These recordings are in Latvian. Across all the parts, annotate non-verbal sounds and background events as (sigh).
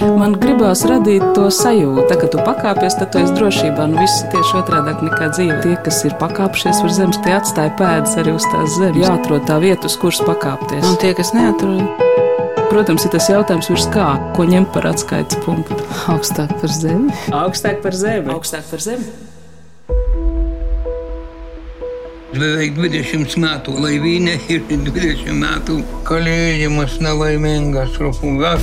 Man gribās radīt to sajūtu, ka tu pakāpies, tad tu esi drošībā. Nu, viss ir tieši otrādi nekā dzīve. Tie, kas ir pakāpšies uz zemes, tie atstāja pēdas arī uz tās zemes. Jāatrod tā vieta, uz kuras pakāpties. Un tie, kas neatrod, Protams, ir tas jautājums, virs kā, ko ņemt par atskaites punktu. augstāk par zemi. Augstāk par zemi. Augstāk par zemi. Beveik 20 metų laivynė ir 20 metų kalėjimas nelaimingas trupugas.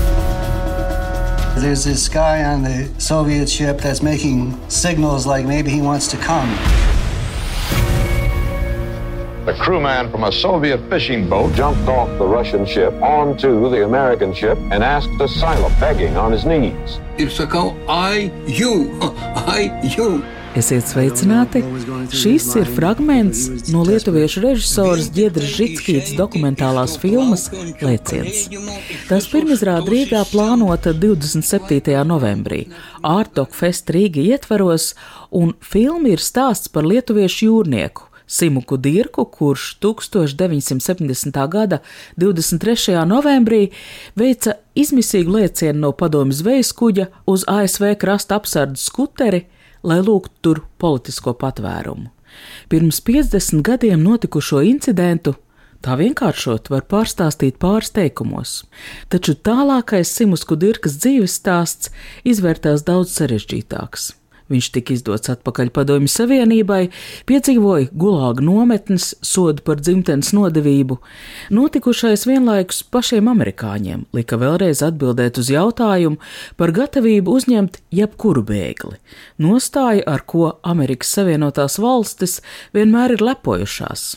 There's this guy on the Soviet ship that's making signals like maybe he wants to come. A crewman from a Soviet fishing boat jumped off the Russian ship onto the American ship and asked asylum, begging on his knees. Ir sakau, I, you, (laughs) I, jū. Esiet sveicināti! Šis ir fragments no lietuviešu režisoras Giedras Žitskītas dokumentālās filmas Lēciens. Tās pirmizrāda Rīgā plānota 27. novembrī, Ārtok Fest Rīga ietvaros, un filma ir stāsts par lietuviešu jūrnieku. Simuku Dirku, kurš 1970. gada 23. novembrī veica izmisīgu lēcienu no padomju zvejas kuģa uz ASV krasta apsardzes skuteri, lai lūgtu tur politisko patvērumu. Pirms 50 gadiem notikušo incidentu tā vienkāršot var pārstāstīt pāris teikumos, taču tālākais Simusku Dirkas dzīves stāsts izvērtās daudz sarežģītāks. Viņš tika izdots atpakaļ Padomju Savienībai, piedzīvoja gulāga nometnes, sodu par dzimtenes nodevību. Notikušais vienlaikus pašiem amerikāņiem lika vēlreiz atbildēt uz jautājumu par gatavību uzņemt jebkuru bēgli. Nostāja, ar ko Amerikas Savienotās valstis vienmēr ir lepojušās.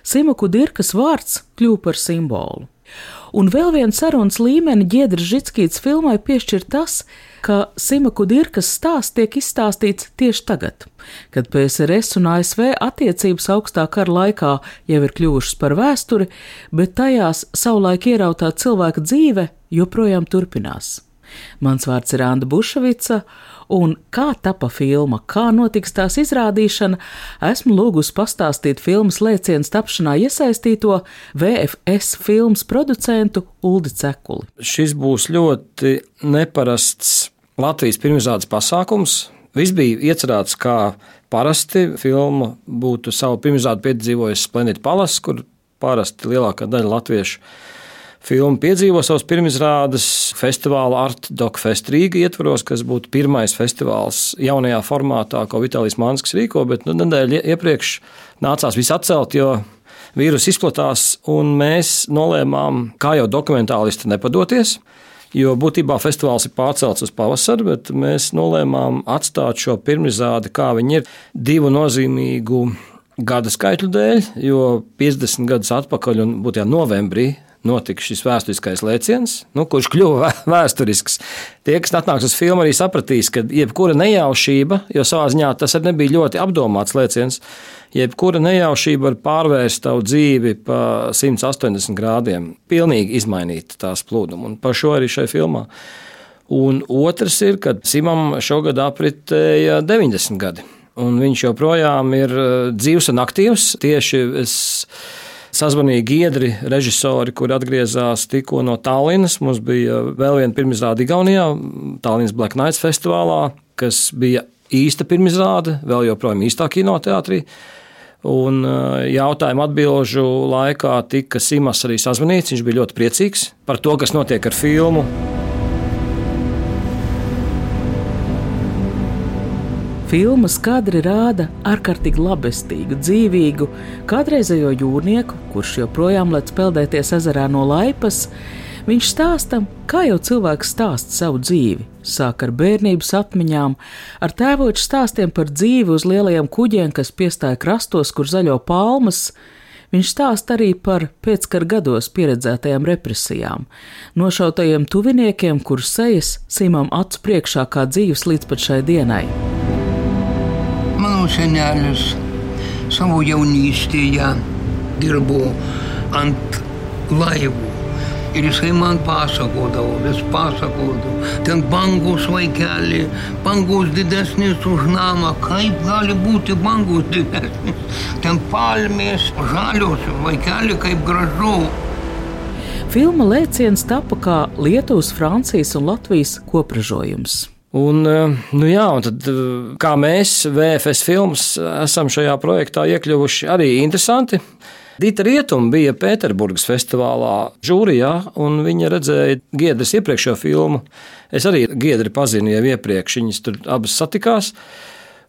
Simaku Dirkas vārds kļuva par simbolu. Un vēl vienu sarunas līmeni Giedra Žitskīts filmai piešķir tas, ka Simaku Dirkas stāsts tiek izstāstīts tieši tagad, kad PSRS un ASV attiecības augstā kara laikā jau ir kļuvušas par vēsturi, bet tajās savulaik ierautā cilvēka dzīve joprojām turpinās. Mans vārds ir Anna Bušvica, un kā tapa filma, kā notiks tās izrādīšana, esmu lūgusi pastāstīt filmas lēcienas tapšanā iesaistīto VFS filmas producentu Uldi Cekuli. Šis būs ļoti neparasts Latvijas pirmizrādes pasākums. Viss bija iecerēts kā parasti. Filma būtu savu pirmizrādi piedzīvojusi Splendid Palace, kur parasti lielākā daļa latviešu filmu piedzīvo savas pirmizrādes festivāla Art Dog Fest Rīga ietvaros, kas būtu pirmais festivāls jaunajā formātā, ko Vitālijas Manskis rīko, bet nu, nedēļa iepriekš nācās viss atcelt, jo vīrus izplatās, un mēs nolēmām, kā jau dokumentālisti, nepadoties. Jo būtībā festivāls ir pārcelts uz pavasari, bet mēs nolēmām atstāt šo pirmizrādi, kā viņi ir, divu nozīmīgu gada skaitļu dēļ, jo 50 gadus atpakaļ, un būtībā novembrī, notika šis vēsturiskais lēciens, nu, kurš kļuva vēsturisks. Tie, kas atnāks uz filmu, arī sapratīs, ka jebkura nejaušība, jo savā ziņā tas arī nebija ļoti apdomāts lēciens, jebkura nejaušība var pārvērst tavu dzīvi pa 180 grādiem, pilnīgi izmainīt tās plūdumu. Un par šo arī šai filmā. Un otrs ir, ka Simam šogad apritēja 90 gadi. Un viņš joprojām ir dzīves un aktīvs. Tieši es sazvanīja Giedri, režisori, kuri atgriezās tikko no Tallinas. Mums bija vēl viena pirmizrāde Igaunijā, Tallinas Black Nights festivālā, kas bija īsta pirmizrāde, vēl joprojām īstā kinoteātrī. Un jautājumu atbildžu laikā tika Simas arī sazvanīts. Viņš bija ļoti priecīgs par to, kas notiek ar filmu. Filmas kadri rāda ārkārtīgi labestīgu, dzīvīgu, kādreizējo jūrnieku, kurš joprojām lec peldēties ezerā no laipas. Viņš stāsta, kā jau cilvēks stāsta savu dzīvi. Sāk ar bērnības atmiņām, ar tēvoču stāstiem par dzīvi uz lielajiem kuģiem, kas piestāja krastos, kur zaļo palmas. Viņš stāsta arī par pēckara gados pieredzētajām represijām, nošautajiem tuviniekiem, kurus sejas Simam acu priekšā kā dzīves līdz pat šai dienai. Mano senelis savo jaunystėje dirbo ant laivų. Ir jisai man pasakodavo, vis pasakodavo. Ten bangos vaikeli, bangos didesnės už namą. Kaip gali būti bangos didesnės? Ten palmės, žalios vaikeli, kaip gražu. Filma lēciens tapa kā Lietuvas, Francijas un Latvijas kopražojums. Un, eh, nu jā, un tad, eh, kā mēs, VFS filmas, esam šajā projektā iekļuvuši, arī interesanti. Dita Rietuma bija Pēterburgas festivālā žūrijā, un viņa redzēja Giedras iepriekšējo filmu. Es arī Giedri pazinu jau iepriekš, viņas tur abas satikās.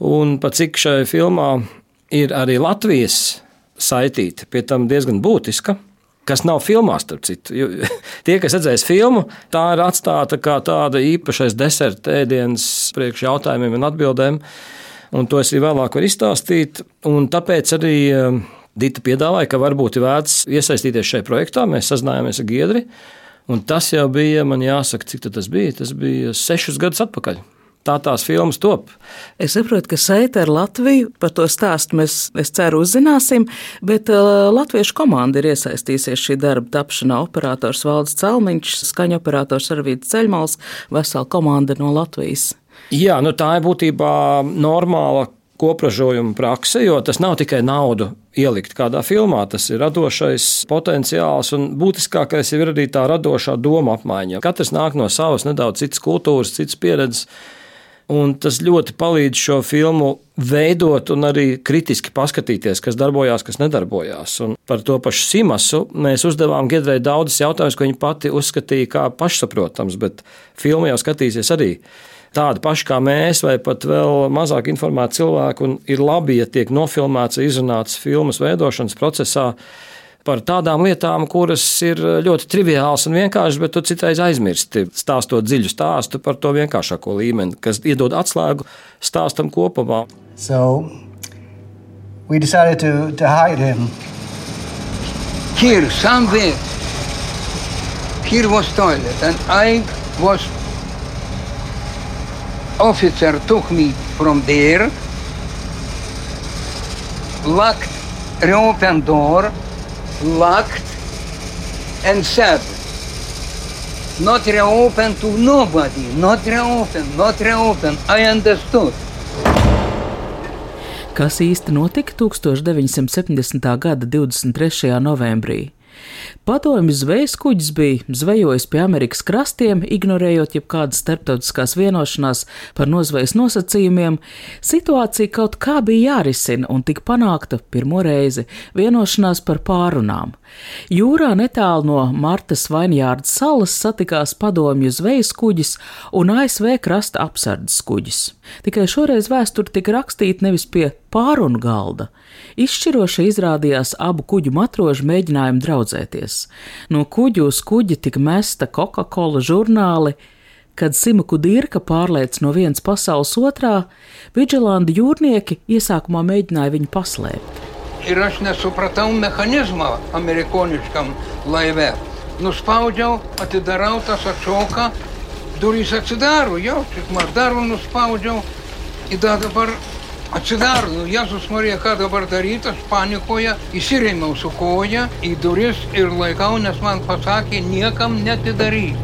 Un pat cik šai filmā ir arī Latvijas saitīta, pie tam diezgan būtiska. Kas nav filmā, starp citu. Jo, (laughs) tie, kas redzēs filmu, tā ir atstāta kā tāda īpašais deserta ēdiens priekš jautājumiem un atbildēm. Un to es arī vēlāk varu izstāstīt. Un tāpēc arī eh, Dita piedāvāja, ka varbūt ir vērts iesaistīties šajā projektā. Mēs sazinājāmies ar Giedri, un tas jau bija, man jāsaka, cik tas bija. Tas bija sešus gadus atpakaļ. Tā tās filmas top. Es saprotu, ka Seita ar Latviju par to stāstu mēs, es ceru, uzzināsim, bet uh, latviešu komanda ir iesaistījusies šī darba tapšanā. Operators Valdis Celmiņš, skaņa operators Arvīts Ceļmals, vesela komanda no Latvijas. Jā, nu tā ir būtībā normāla kopražojuma prakse, jo tas nav tikai naudu ielikt kādā filmā, tas ir radošais potenciāls un būtiskākais ir arī tā radošā doma apmaiņa. Katrs nāk no savas nedaudz citas kultūras, citas pieredzes. Un tas ļoti palīdz šo filmu veidot un arī kritiski paskatīties, kas darbojās, kas nedarbojās. Un par to pašu Simasu mēs uzdevām Gedrei daudzas jautājumus, ko viņa pati uzskatīja kā pašsaprotams, bet filmu jau skatīsies arī tādi paši kā mēs, vai pat vēl mazāk informēti cilvēki. Ir labi, ja tiek nofilmēts, izrunāts filmas veidošanas procesā par tādām lietām, kuras ir ļoti triviālas un vienkāršas, bet tu citreiz aizmirsti stāstot dziļu stāstu par to vienkāršāko līmeni, kas iedod atslēgu stāstam kopumā. So we decided to, to hide him. Here, somewhere, here was toilet, and I was officer took me from there, locked, reopened door, locked, and said, not reopen to nobody, not reopen, not reopen. I understood. Kas īsti notika 1970. gada 23. novembrī? Padomju zvejas kuģis bija zvejojis pie Amerikas krastiem, ignorējot jebkādas starptautiskās vienošanās par nozvejas nosacījumiem. Situācija kaut kā bija jārisina un tika panākta pirmo reizi vienošanās par pārunām. Jūrā netālu no Martas Vainjārdas salas satikās padomju zvejas kuģis un ASV krasta apsardzes kuģis. Tikai šoreiz vēsture tika rakstīta nevis pie pārunu galda. Izšķiroši izrādījās abu kuģu matrožu mēģinājumu draudzēties. No kuģa uz kuģa tika mesta Coca-Cola žurnāli, kad Simaku Dirka pārlēc no vienas pasaules otrā, Vigilandi jūrnieki iesākumā mēģināja viņu paslēpt. Ir aš nesupratau mechanizmą amerikoniškam laive. Nuspaudžiau, atidarau tas atšoka, durys atsidaro, jau, tik man darau, nuspaudžiau, ir dabar atsidaro, nu, Jėzus Marija, ką dabar daryti, aš panikoje įsirėmiau su koja į duris ir laikau, nes man pasakė, niekam netidaryti.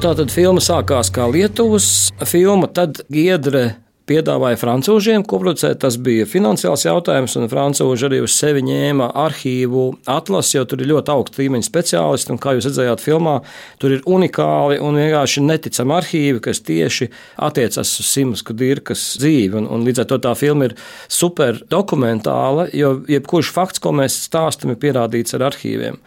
Tātad filma sākās kā Lietuvas filma, tad Giedre piedāvāja francūžiem koproducēt. Tas bija finansiāls jautājums, un francūži arī uz sevi ņēma arhīvu atlasi, jo tur ir ļoti augsta līmeņa speciālisti. Kā jūs redzējāt, filmā tur ir unikāli un vienkārši neticami arhīvi, kas tieši attiecas uz Simasku Dirkas dzīvi. Un, un līdz ar to tā filma ir super dokumentāla, jo jebkurš fakts, ko mēs stāstam, ir pierādīts ar arhīviem.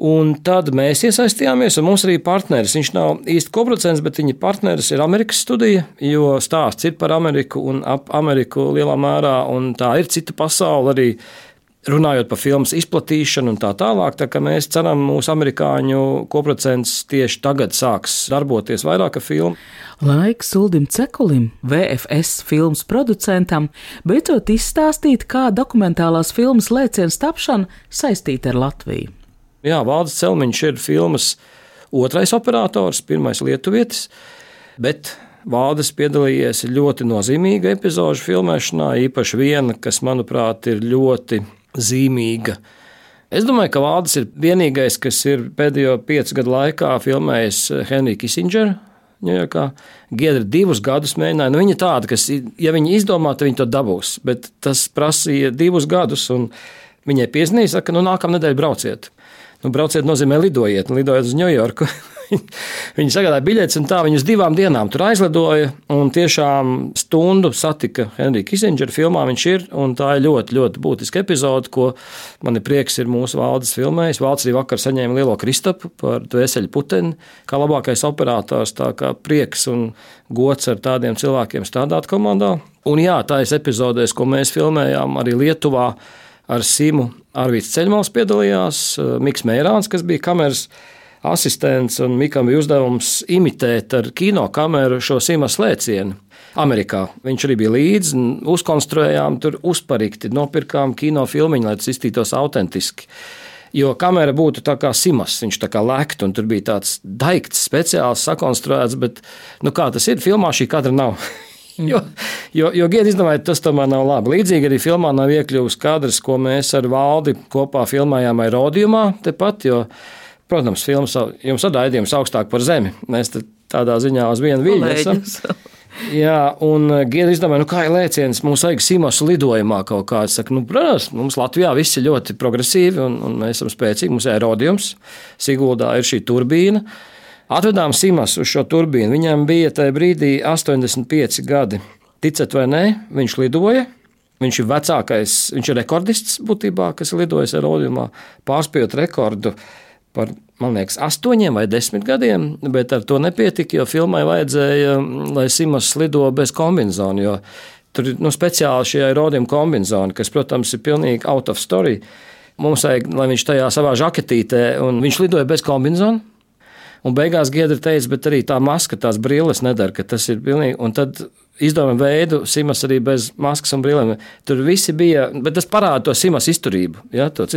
Un tad mēs iesaistījāmies, un mums arī partneris. Viņš nav īsti koproducents, bet viņa partneris ir Amerikas studija, jo stāsts ir par Ameriku un ap Ameriku lielā mērā, un tā ir cita pasaule arī. Runājot par filmas izplatīšanu un tā tālāk, tā mēs ceram, mūsu amerikāņu koproducents tieši tagad sāks darboties vairāk ar filmu. Laiks Uldim Cekulim, VFS filmas producentam, beidzot izstāstīt, kā dokumentālās filmas lēciens tapšana saistīta ar Latviju. Jā, Valdis Celmiņš ir filmas otrais operators, pirmais lietuvietis, bet Valdis piedalījies ļoti nozīmīga epizodu filmēšanā, īpaši viena, kas, manuprāt, ir ļoti zīmīga. Es domāju, ka Valdis ir vienīgais, kas ir pēdējo piecu gadu laikā filmējis Henriju Kissingeru. Ņujorkā Giedra divus gadus mēģināja. Nu, viņa tāda, kas, ja viņa izdomā, tad viņa to dabūs. Bet tas prasīja divus gadus, viņai piezīmēja, ka nu, nākamā nedēļa brauciet. Nu, brauciet nozīmē lidojiet, lidojiet uz Ņujorku. (laughs) Viņi sagādāja biļetes, un tā viņus divām dienām tur aizlidoja. Un tiešām stundu satika Henrija Kisingera filmā. Viņš ir, un tā ir ļoti, ļoti būtiska epizode, ko man ir prieks, ir mūsu valdes filmējis. Valds arī vakar saņēma lielo kristapu par Dvēseli Puteni, kā labākais operators. Tā kā prieks un gods ar tādiem cilvēkiem strādāt komandā. Un jā, tā ir epizodēs, ko mēs filmējām arī Lietuvā ar Simu Arvīts Ceļmals piedalījās, Miks Mērāns, kas bija kameras asistents, un Mikam bija uzdevums imitēt ar kinokameru šo simas lēcienu. Amerikā. Viņš arī bija līdzi, uzkonstruējām, tur uzparikti, nopirkām kinofilmu, lai tas izskatītos autentiski. Jo kamera būtu tā kā simas, viņš tā kā lekt, un tur bija tāds daikts, speciāls sakonstruēts, bet nu, kā tas ir, filmā šī kadra nav. (laughs) (laughs) Jo, jo, jo Giedi izdomāja, tas tomēr nav labi. Līdzīgi arī filmā nav iekļuvis kadrs, ko mēs ar valdi kopā filmējām aerodījumā tepat, jo Protams, filmas jums ir raidījums augstāk par zemi. Mēs tādā ziņā uz vienu viļņu esam. (laughs) Jā, un uh, Giedri izdomāja, nu kā ir lēciens, mums vajag Simos lidojumā kaut kāds. Saka, nu, protams, mums Latvijā viss ir ļoti progresīvi un, un mēs esam spēcīgi. Mums ir aerodījums, Siguldā ir šī turbīna. Atvedām Simas uz šo turbīnu. Viņam bija tajā brīdī 85 gadi. Ticat vai nē, viņš lidoja. Viņš ir vecākais, viņš ir rekordists būtībā, kas ir lidojis aerodījumā, pārspējot rekordu par, man liekas, astoņiem vai desmit gadiem, bet ar to nepietika, jo filmai vajadzēja, lai Simons lido bez kombinācijas. Tur ir nu, speciāli šie aerodījuma kombinācija, kas, protams, ir pilnīgi out of story. Mums vajag, lai viņš tajā savā žaketītē, un viņš lidoja bez kombinācijas. Un beigās Giedra teica, bet arī tā maska, tās brilles nedara, ka tas ir pilnīgi. Un tad izdomājām veidu, Simas arī bez maskas un brillēm. Tur viss bija, bet tas parāda to Simas izturību. Ja, to,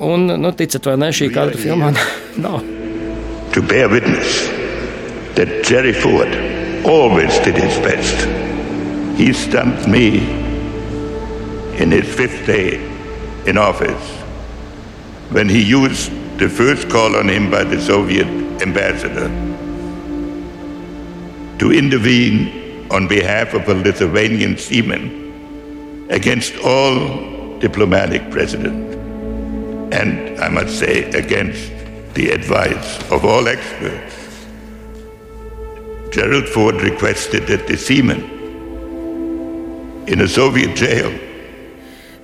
Un, nu, ticat vai ne, šī kadra filmā (laughs) nav. To bear witness that Jerry Ford always did his best. He stumped me in his fifth day in office when he used the first call on him by the Soviet ambassador to intervene on behalf of a Lithuanian seaman against all diplomatic precedent, and I must say, against the advice of all experts. Gerald Ford requested that the seaman in a Soviet jail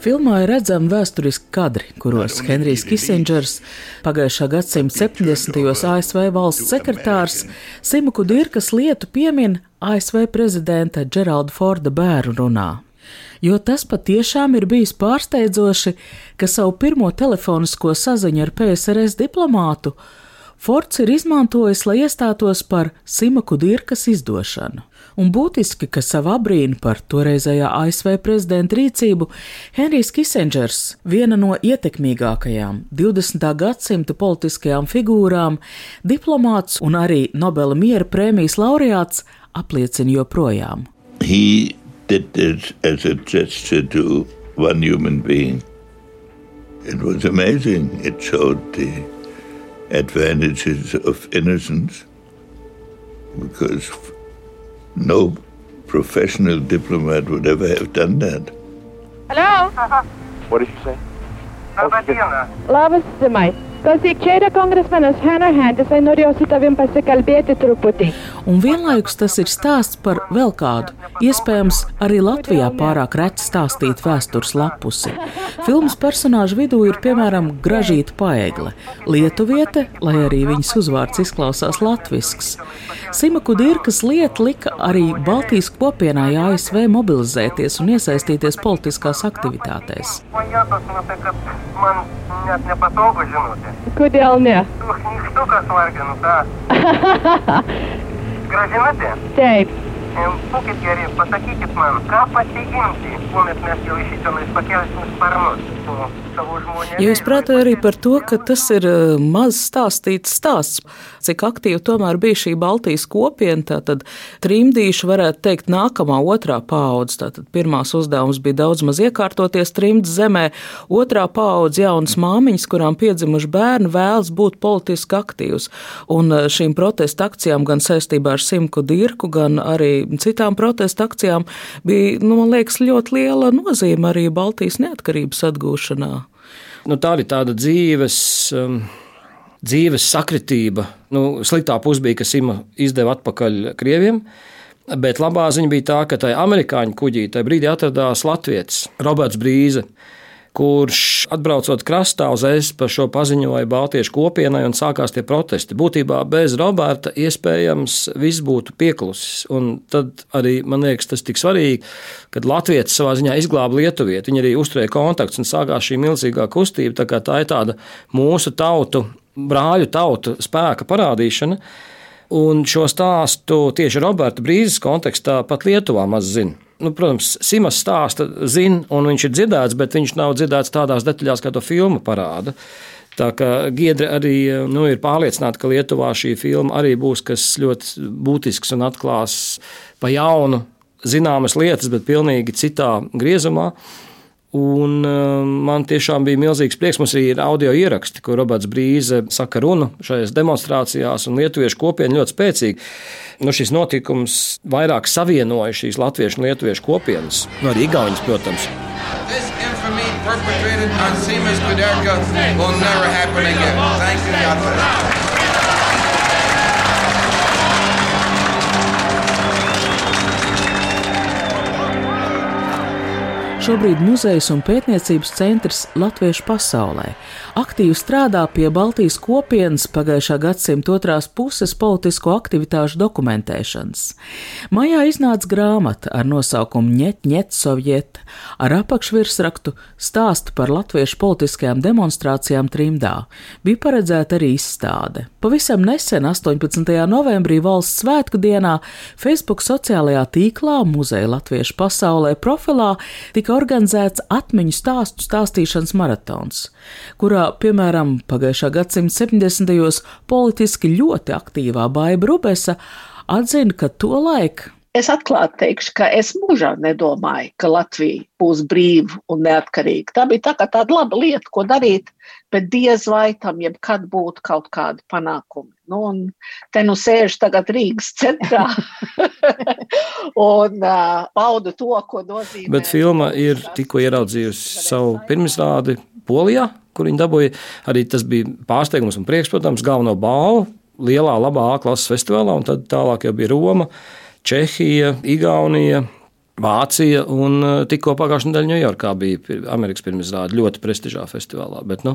Filmā ir redzami vēsturiski kadri, kuros Henrijs Kisingers, pagājušā gadsimta 70. ASV valsts sekretārs, Simuku Dirkas lietu piemin ASV prezidenta Geralda Forda bērnu runā jo tas patiešām ir bijis pārsteidzoši, ka savu pirmo telefonisko saziņu ar PSRS diplomātu Fords ir izmantojis, lai iestātos par Simaku Dirkas izdošanu. Un būtiski, ka savu abrīnu par toreizējā ASV prezidenta rīcību Henrijs Kisingers, viena no ietekmīgākajām 20. gadsimta politiskajām figūrām, diplomāts un arī Nobela miera prēmijas laureāts, apliecina joprojām. He did this as a gesture to one human being. It was amazing. It showed the advantages of innocence because no professional diplomat would ever have done that. Hello? What did you say? Labas, Simai. Klausyk, čia yra kongresmenas Hanahan, jisai norėjo su tavim pasikalbėti truputī. Un vienlaikus tas ir stāsts par vēl kādu, iespējams, arī Latvijā pārāk reti stāstīt vēstures lapusi. Filmas personāžu vidū ir piemēram Gražīta Paegle, lietuviete, lai arī viņas uzvārds izklausās latvisks. Simaku Dirkas lieta lika arī Baltijas kopienai ASV mobilizēties un iesaistīties politiskās aktivitātēs. Man net nepatogu žinoti. Kodėl ne? Nykštukas varginu, tą. (laughs) Gražinate? Taip. Būkit geri, pasakykit man, ką pasiimti, kuomet mes jau iš tenais pakelsim sparnus. Ja jūs prātojat arī par to, ka tas ir eh, maz stāstīts stāsts, cik aktīva tomēr bija šī Baltijas kopiena, tad trimdīši varētu teikt nākamā otrā paudze. Tātad pirmās uzdevums bija daudz maz iekārtoties trimdas zemē, otrā paudze jaunas māmiņas, kurām piedzimuši bērni vēlas būt politiski aktīvs. Un eh, šīm protesta akcijām gan saistībā ar Simku Dirku, gan arī citām protesta akcijām bija, nu, man liekas, ļoti liela nozīme arī Baltijas neatkarības atgūšanā. Nu, tā ir tāda dzīves. Um, dzīves sakritība. Nu, sliktā puse bija, ka Sima izdeva atpakaļ krieviem. Bet labā ziņa bija tā, ka tajā amerikāņu kuģī tajā brīdī atradās Latvijas Roberts Brīze, kurš atbraucot krastā uzreiz par šo paziņoja Baltiešu kopienai un sākās tie protesti. Būtībā bez Roberta iespējams viss būtu pieklusis. Un tad arī man liekas tas tik svarīgi, kad Latvijas savā ziņā izglāba Lietuvieti. Viņi arī uzturēja kontaktus un sākās šī milzīgā kustība. Tā, tā ir tāda mūsu tautu brāļu tautu spēka parādīšana. Un šo stāstu tieši Roberta Brīsīs kontekstā pat Lietuvā maz zina. Nu, protams, Simas stāsta zina, un viņš ir dzirdēts, bet viņš nav dzirdēts tādās detaļās, kā to filma parāda. Tā kā Giedra arī nu, ir pārliecināta, ka Lietuvā šī filma arī būs kas ļoti būtisks un atklās pa jaunu zināmas lietas, bet pilnīgi citā griezumā. Un uh, man tiešām bija milzīgs prieks. Mums arī ir audio ieraksti, ko Roberts Brīse saka runu šajās demonstrācijās, un lietuviešu kopiena ļoti spēcīga. Nu, šis notikums vairāk savienoja šīs latviešu un lietuviešu kopienas, no nu, arī Igaunijas, protams. Perpetrated on Siemens Kuderka will never happen again. Thank you, God, Šobrīd muzejs un pētniecības centrs Latviešu pasaulē aktīvi strādā pie Baltijas kopienas pagājušā gadsimta otrās puses politisko aktivitāšu dokumentēšanas. Majā iznāca grāmata ar nosaukumu Ņet, ņet, sovjet, ar apakšvirsrakstu stāstu par latviešu politiskajām demonstrācijām trimdā. Bija paredzēta arī izstāde. Pavisam nesen, 18. novembrī valsts svētku dienā, Facebook sociālajā tīklā Muzeja Latviešu pasaulē profilā tika organizēts atmiņu stāstu stāstīšanas maratons, kurā, piemēram, pagājušā gadsimta 70. politiski ļoti aktīvā Baiba Rubesa atzina, ka to laiku Es atklāti teikšu, ka es mūžā nedomāju, ka Latvija būs brīva un neatkarīga. Tā bija tā tāda laba lieta, ko darīt, bet diez vai tam jebkad būtu kaut kādi panākumi. Nu, un te nu sēž tagad Rīgas centrā (laughs) un uh, bauda to, ko nozīmē. Bet filma ir tikko ieraudzījusi savu pirmizrādi Polijā, kur viņi dabūja. Arī tas bija pārsteigums un prieks, protams, galveno balvu lielā, labā A klases festivālā, un tad tālāk jau bija Roma. Čehija, Igaunija. Vācija un uh, tikko pagājušajā nedēļā Ņujorkā bija Amerikas pirmizrāde ļoti prestižā festivālā. Bet, nu,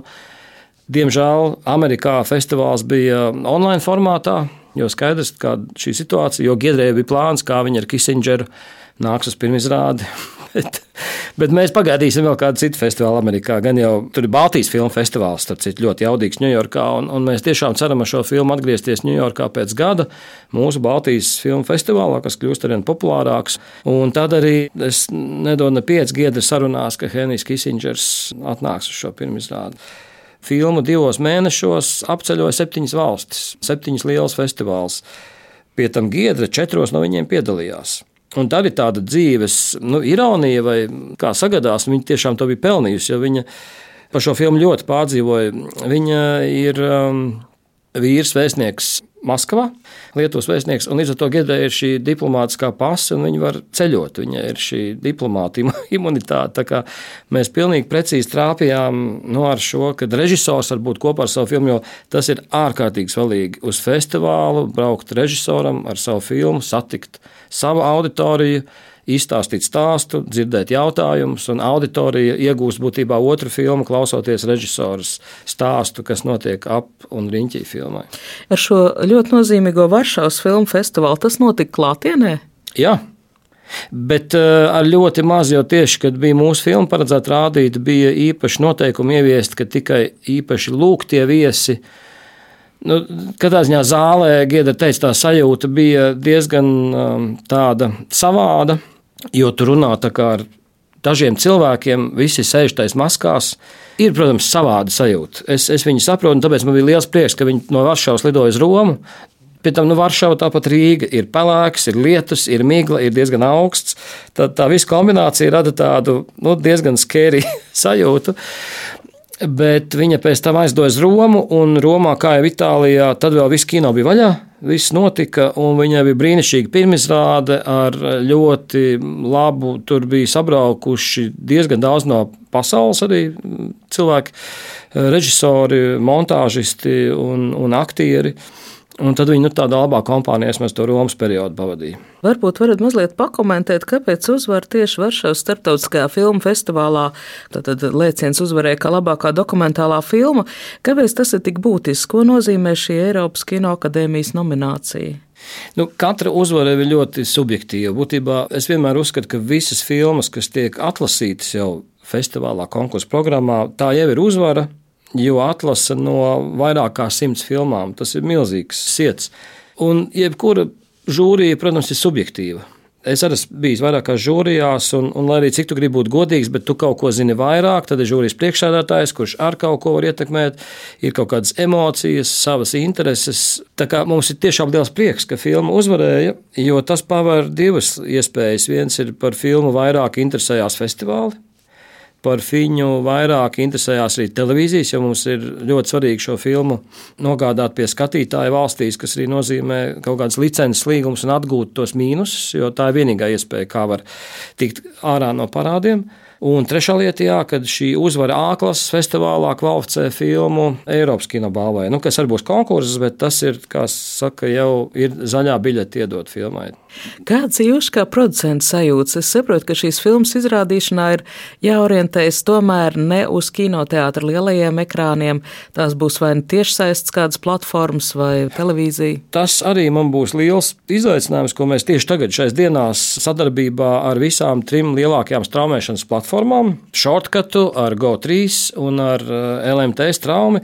diemžēl Amerikā festivāls bija online formātā, jo skaidrs, kāda šī situācija, jo Giedrēja bija plāns, kā viņa ar Kissingeru nāks uz pirmizrādi. (laughs) Bet, bet mēs pagaidīsim vēl kādu citu festivālu Amerikā. Gan jau tur ir Baltijas filmu festivāls, starp citu, ļoti jaudīgs Ņujorkā. Un, un mēs tiešām ceram ar šo filmu atgriezties Ņujorkā pēc gada mūsu Baltijas filmu festivālā, kas kļūst arvien populārāks. Un tad arī es nedodu ne pieci giedri sarunās, ka Henrijs Kisingers atnāks uz šo pirmizrādi. Filmu divos mēnešos apceļoja septiņas valstis, septiņas lielas festivāls. Pie tam Giedra četros no viņiem piedalījās. Un tā ir tāda dzīves nu, ironija, vai kā sagadās, viņa tiešām to bija pelnījusi. Viņa par šo filmu ļoti pārdzīvoja. Viņa ir um, vīrs, vēstnieks Maskavā, Lietuvas vēstnieks, un līdz ar to Gedē ir šī diplomātiskā pase, un viņi var ceļot. Viņai ir šī diplomāta (laughs) imunitāte. Tā kā mēs pilnīgi precīzi trāpījām no nu, ar šo, kad režisors var būt kopā ar savu filmu, jo tas ir ārkārtīgi svarīgi uz festivālu, braukt režisoram ar savu filmu, satikt savu auditoriju izstāstīt stāstu, dzirdēt jautājumus, un auditorija iegūst būtībā otru filmu, klausoties režisoras stāstu, kas notiek ap un riņķī filmai. Ar šo ļoti nozīmīgo Varšavas filmu festivālu tas notika klātienē? Jā. Bet uh, ar ļoti maz, jo tieši, kad bija mūsu filma paredzēta rādīt, bija īpaši noteikumi ieviesti, ka tikai īpaši lūgtie viesi uh, Nu, katrā ziņā zālē, Giedra teica, tā sajūta bija diezgan um, tāda savāda, jo tur runā tā kā ar dažiem cilvēkiem, visi sēž taisa maskās. Ir, protams, savāda sajūta. Es, es viņu saprotu, un tāpēc man bija liels prieks, ka viņi no Varšavas lidoja uz Romu. Pēc tam nu, Varšava, tāpat Rīga ir pelēks, ir lietus, ir migla, ir diezgan augsts. Tad tā visa kombinācija rada tādu nu, diezgan skēriju (laughs) sajūtu. Bet viņa pēc tam aizdodas Romu, un Romā, kā jau Itālijā, tad vēl viss kino bija vaļā. Viss notika, un viņai bija brīnišķīga pirmizrāde ar ļoti labu. Tur bija sabraukuši diezgan daudz no pasaules arī cilvēki, režisori, montāžisti un, un aktieri. Un tad viņi nu, tādā labā kompānijā mēs to Romas periodu pavadījām. Varbūt varat mazliet pakomentēt, kāpēc uzvar tieši Varšavas starptautiskajā filmu festivālā. Tad lēciens uzvarēja kā labākā dokumentālā filma. Kāpēc tas ir tik būtisks? Ko nozīmē šī Eiropas Kinoakadēmijas nominācija? Nu, katra uzvara ir ļoti subjektīva. Būtībā es vienmēr uzskatu, ka visas filmas, kas tiek atlasītas jau festivālā, konkursu programmā, tā jau ir uzvara jo atlasa no vairāk kā simts filmām. Tas ir milzīgs ciets. Un jebkura žūrija, protams, ir subjektīva. Es arī esmu bijis vairākās žūrijās, un, un lai arī cik tu gribi būt godīgs, bet tu kaut ko zini vairāk, tad ir žūrijas priekšsēdētājs, kurš ar kaut ko var ietekmēt, ir kaut kādas emocijas, savas intereses. Tā kā mums ir tiešām liels prieks, ka filma uzvarēja, jo tas paver divas iespējas. Viens ir par filmu vairāk interesējās festivāli, par viņu vairāk interesējās arī televīzijas, jo mums ir ļoti svarīgi šo filmu nogādāt pie skatītāja valstīs, kas arī nozīmē kaut kādas licences līgumus un atgūt tos mīnusus, jo tā ir vienīgā iespēja, kā var tikt ārā no parādiem. Un trešā lieta, jā, kad šī uzvara A-klases festivālā kvalificē filmu Eiropas kinobalvai, nu, kas arī būs konkurss, bet tas ir, kā saka, jau ir zaļā biļete iedot filmai. Kāds ir jūsu kā producents sajūts? Es saprotu, ka šīs filmas izrādīšanā ir jāorientējas tomēr ne uz kinoteātra lielajiem ekrāniem. Tās būs vai nu tiešsaistes kādas platformas vai televīzija. Tas arī man būs liels izaicinājums, ko mēs tieši tagad šais dienās sadarbībā ar visām trim lielākajām straumēšanas platformām platformām, Shortcutu, ar GO3 un ar eh, LMT straumi.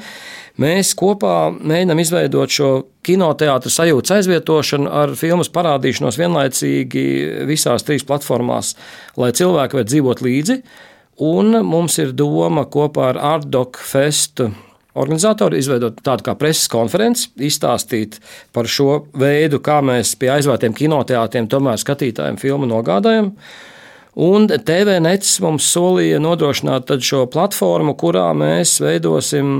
Mēs kopā mēģinām izveidot šo kinoteātris sajūtas aizvietošanu ar filmas parādīšanos vienlaicīgi visās trīs platformās, lai cilvēki var dzīvot līdzi. Un mums ir doma kopā ar Artdoc Festu organizatori izveidot tādu kā preses konferenci, izstāstīt par šo veidu, kā mēs pie aizvērtiem kinoteātriem tomēr skatītājiem filmu nogādājam. Un TVNets mums solīja nodrošināt šo platformu, kurā mēs veidosim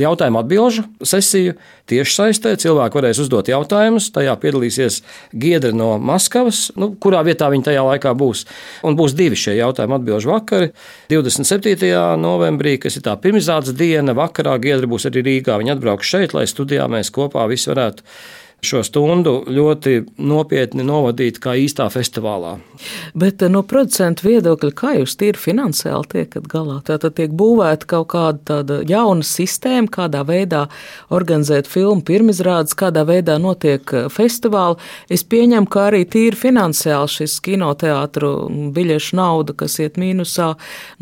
jautājumu atbilžu sesiju tieši saistē. Cilvēki varēs uzdot jautājumus, tajā piedalīsies Giedra no Maskavas, nu, kurā vietā viņi tajā laikā būs. Un būs divi šie jautājumu atbilžu vakari. 27. novembrī, kas ir tā pirmizrādes diena, vakarā Giedra būs arī Rīgā. Viņi atbrauks šeit, lai studijā mēs kopā visi varētu šo stundu ļoti nopietni novadīt kā īstā festivālā. Bet eh, no producentu viedokļa, kā jūs tīri finansiāli tiekat galā? Tātad tiek būvēta kaut kāda tāda jauna sistēma, kādā veidā organizēt filmu pirmizrādes, kādā veidā notiek eh, festivāli. Es pieņemu, ka arī tīri finansiāli šis kinoteātru biļešu nauda, kas iet mīnusā,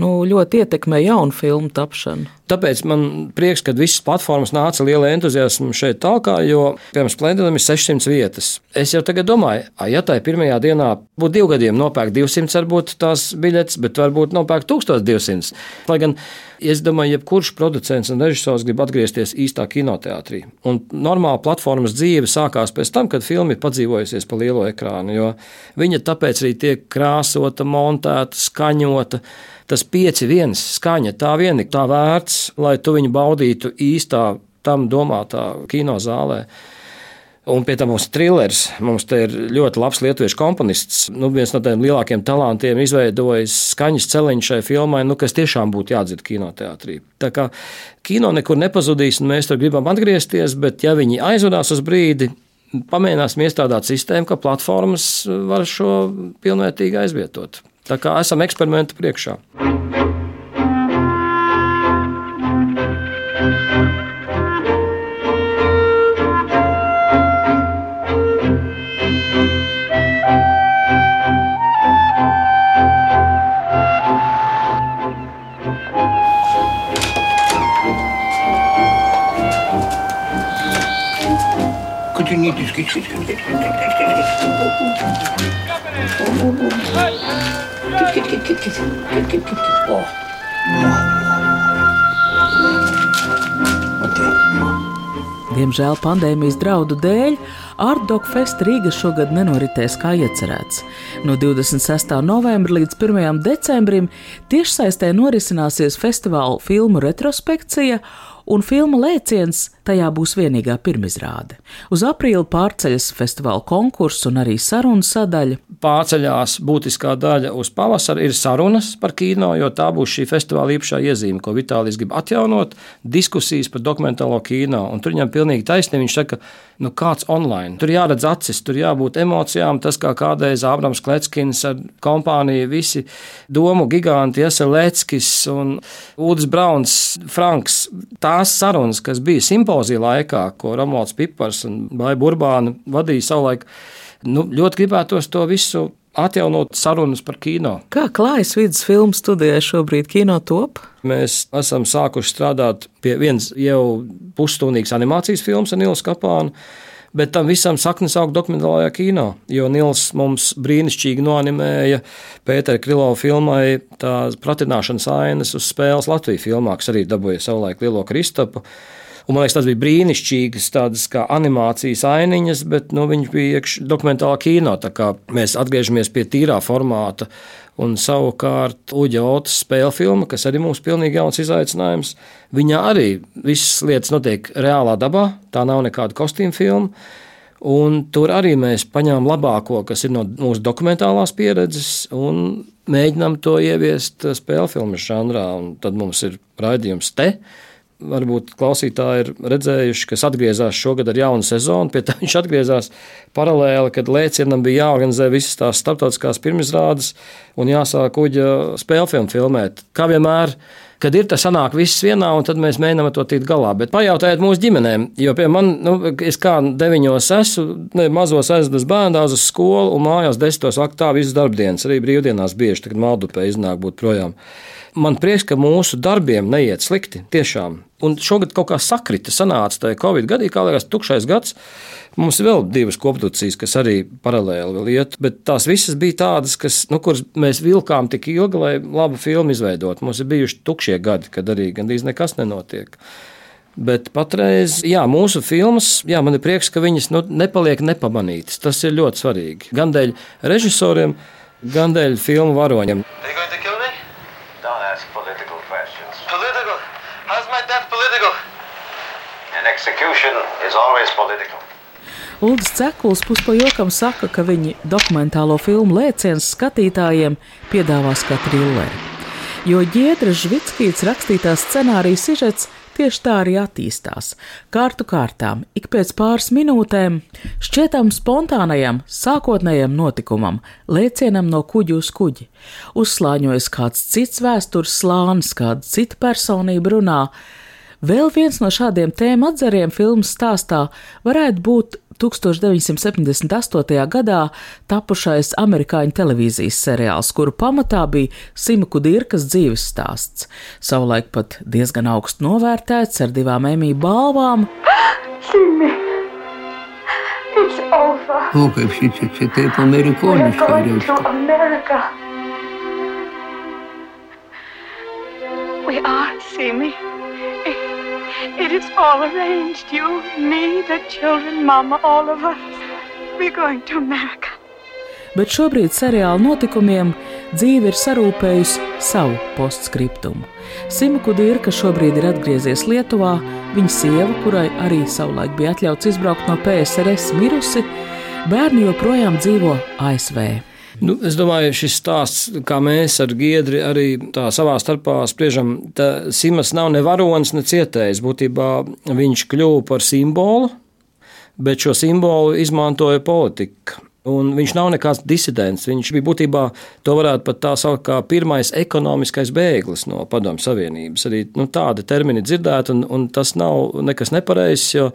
nu, ļoti ietekmē jaunu filmu tapšanu. Tāpēc man prieks, ka visas platformas nāca liela entuziasma šeit tālāk, jo, piemēram, Splendidam ir 600 vietas. Es jau tagad domāju, ja tā ir pirmajā dienā, būtu divu gadiem nopērkt 200, varbūt tās biļetes, bet varbūt nopērkt 1200. Lai gan es domāju, jebkurš producents un režisors grib atgriezties īstā kinoteātrī. Un normāla platformas dzīve sākās pēc tam, kad filma ir padzīvojusies pa lielo ekrānu, jo viņa tāpēc arī tiek krāsota, montēta, skaņota tas pieci viens skaņa, tā vien ir tā vērts, lai tu viņu baudītu īstā tam domātā kinozālē. Un pie tam mums ir trillers. Mums te ir ļoti labs lietuviešu komponists. Nu, viens no tādiem lielākiem talantiem izveidojis skaņas celiņu šai filmai, nu, kas tiešām būtu jādzird kinoteātrī. Tā kā kino nekur nepazudīs, un mēs tur gribam atgriezties, bet ja viņi aizvadās uz brīdi, pamēģināsim iestrādāt sistēmu, ka platformas var šo pilnvērtīgi aizvietot. Tā kā esam eksperimentu priekšā. Could you need to skit, skit, skit, skit, skit, skit, skit. Kit, kit, kit, kit, kit, kit, kit, kit. Oh. Diemžēl pandēmijas draudu dēļ Artdog Fest Rīga šogad nenoritēs kā iecerēts. No 26. novembra līdz 1. decembrim tiešsaistē norisināsies festivāla filmu retrospekcija un filma Lēciens tajā būs vienīgā pirmizrāde. Uz aprīli pārceļas festivāla konkurss un arī sarunu sadaļa. Pārceļās būtiskā daļa uz pavasari ir sarunas par kino, jo tā būs šī festivāla īpašā iezīme, ko Vitālijs grib atjaunot - diskusijas par dokumentālo kino. Un tur viņam pilnīgi taisnība. Viņš saka, nu kāds online. Tur jāredz acis, tur jābūt emocijām. Tas kā kādreiz Ābrams Kletskins ar kompāniju, visi domu giganti, Ieselēckis un Udis Brauns, Franks. Tās sarunas, kas bija simpātiskas simpozija laikā, ko Romanis Pipars un Baija Burbāna vadīja savulaik, nu, ļoti gribētos to visu atjaunot sarunas par kino. Kā klājas vidus filmu studijai šobrīd kino top? Mēs esam sākuši strādāt pie vienas jau pusstundīgas animācijas filmas ar Nilu Skapānu. Bet tam visam saknes aug dokumentālajā kino, jo Nils mums brīnišķīgi noanimēja Pētera Krilovā filmai tās pratināšanas ainas uz spēles Latvijas filmā, kas arī dabūja savulaik Lielo Kristapu. Un, man liekas, tas bija brīnišķīgas tādas kā animācijas ainiņas, bet nu, viņi bija iekšā dokumentālā kino. Mēs atgriežamies pie tīrā formāta. Un savukārt Uģa Otas spēļu filma, kas arī mums ir pilnīgi jauns izaicinājums, viņa arī visas lietas notiek reālā dabā. Tā nav nekāda kostīma filma. Un tur arī mēs paņēmām labāko, kas ir no mūsu dokumentālās pieredzes, un mēģinām to ieviest spēļu filmu žanrā. Un tad mums ir raidījums te varbūt klausītāji ir redzējuši, kas atgriezās šogad ar jaunu sezonu. Pie tam viņš atgriezās paralēli, kad Lēcienam bija jāorganizē visas tās starptautiskās pirmizrādes un jāsāk kuģa spēļu filmu filmēt. Kā vienmēr, kad ir tas sanāk viss vienā, un tad mēs mēģinām to tikt galā. Bet pajautājiet mūsu ģimenēm, jo pie man, nu, es kā deviņos esmu, ne, mazos aizvedu bērndās uz skolu un mājās desmitos vaktā visas darbdienas, arī brīvdienās bieži, kad maldupē iznāk būt projām. Man prieks, ka mūsu darbiem neiet slikti. Tiešām. Un šogad kaut kā sakrita, sanāca tajā Covid gadā, kā liekas, tukšais gads. Mums ir vēl divas koprodukcijas, kas arī paralēli iet, bet tās visas bija tādas, kas, nu, kuras mēs vilkām tik ilgi, lai labu filmu izveidotu. Mums ir bijuši tukšie gadi, kad arī gandrīz nekas nenotiek. Bet patreiz, jā, mūsu filmas, jā, man ir prieks, ka viņas nu, nepaliek nepamanītas. Tas ir ļoti svarīgi. Gan dēļ režisoriem, gan dēļ filmu varoņiem. Execution is always political. Ulris Cekuls puspajokam saka, ka viņi dokumentālo filmu lēciens skatītājiem piedāvās kā trilleri. Jo Giedra Žvitskīts rakstītā scenārija sižets tieši tā arī attīstās. Kārtu kārtām, ik pēc pāris minūtēm, šķietam spontānajam, sākotnējam notikumam, lēcienam no kuģa uz kuģi. Uzslāņojas kāds cits vēstures slānis, kāda cita personība runā Vēl viens no šādiem tēmu atzariem filmas stāstā varētu būt 1978. gadā tapušais amerikāņu televīzijas seriāls, kuru pamatā bija Simaku Dirkas dzīves stāsts. Savulaik pat diezgan augstu novērtēts ar divām emīļu balvām. (gasps) Simi! O, kaip šičia, čia taip amerikoniškai reiškia. We are, Simi. It is all arranged. You, me, the children, Mama, all of us. We're going to America. Bet šobrīd seriāla notikumiem dzīve ir sarūpējusi savu postskriptumu. Simuku Dirka šobrīd ir atgriezies Lietuvā, viņa sieva, kurai arī savulaik bija atļauts izbraukt no PSRS, mirusi, bērni joprojām dzīvo ASV. Nu, es domāju, šis stāsts, kā mēs ar Giedri arī tā savā starpā spriežam, ka Simas nav ne varonis, ne cietējs. Būtībā viņš kļuva par simbolu, bet šo simbolu izmantoja politika. Un viņš nav nekāds disidents. Viņš bija būtībā, to varētu pat tā saukt, kā pirmais ekonomiskais bēglis no Padomju Savienības. Arī nu, tādi termini dzirdēti, un, un tas nav nekas nepareizs, jo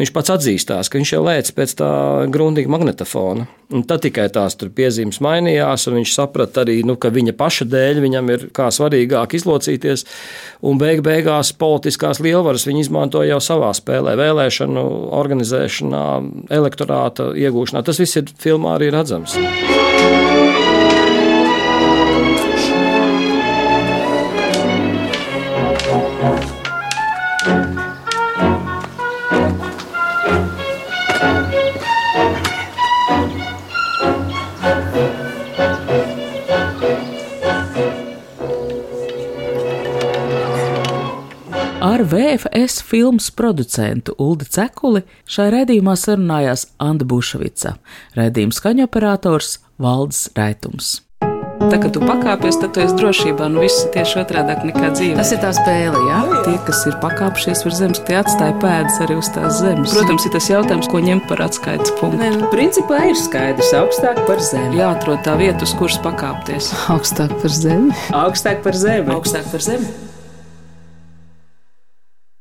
viņš pats atzīstās, ka viņš jau lēc pēc tā grundīga magnetofona. Un tad tikai tās piezīmes mainījās, un viņš saprata arī, nu, ka viņa paša dēļ viņam ir kā svarīgāk izlocīties. Un beig beigās politiskās lielvaras viņi izmantoja jau savā spēlē, vēlēšanu organizēšanā, elektorāta iegūšanā. Tas viss ir filmā arī redzams. DFS filmas producentu Uldi Cekuli šai redzījumā sarunājās Anna Bušvica, redzījuma skaņoperators Valdis Raitums. Tā kā tu pakāpies, tad tu esi drošībā. Nu, viss ir tieši otrādi nekā dzīve. Tas ir tā spēle, jā. Tie, kas ir pakāpšies virs zemes, tie atstāja pēdas arī uz tās zemes. Protams, ir tas jautājums, ko ņemt par atskaites punktu. Nē, nu, principā ir skaidrs, augstāk par zemi. Jāatrod tā vieta, uz kuras pakāpties. Augstāk par zemi. Augstāk par zemi. Augstāk par zemi.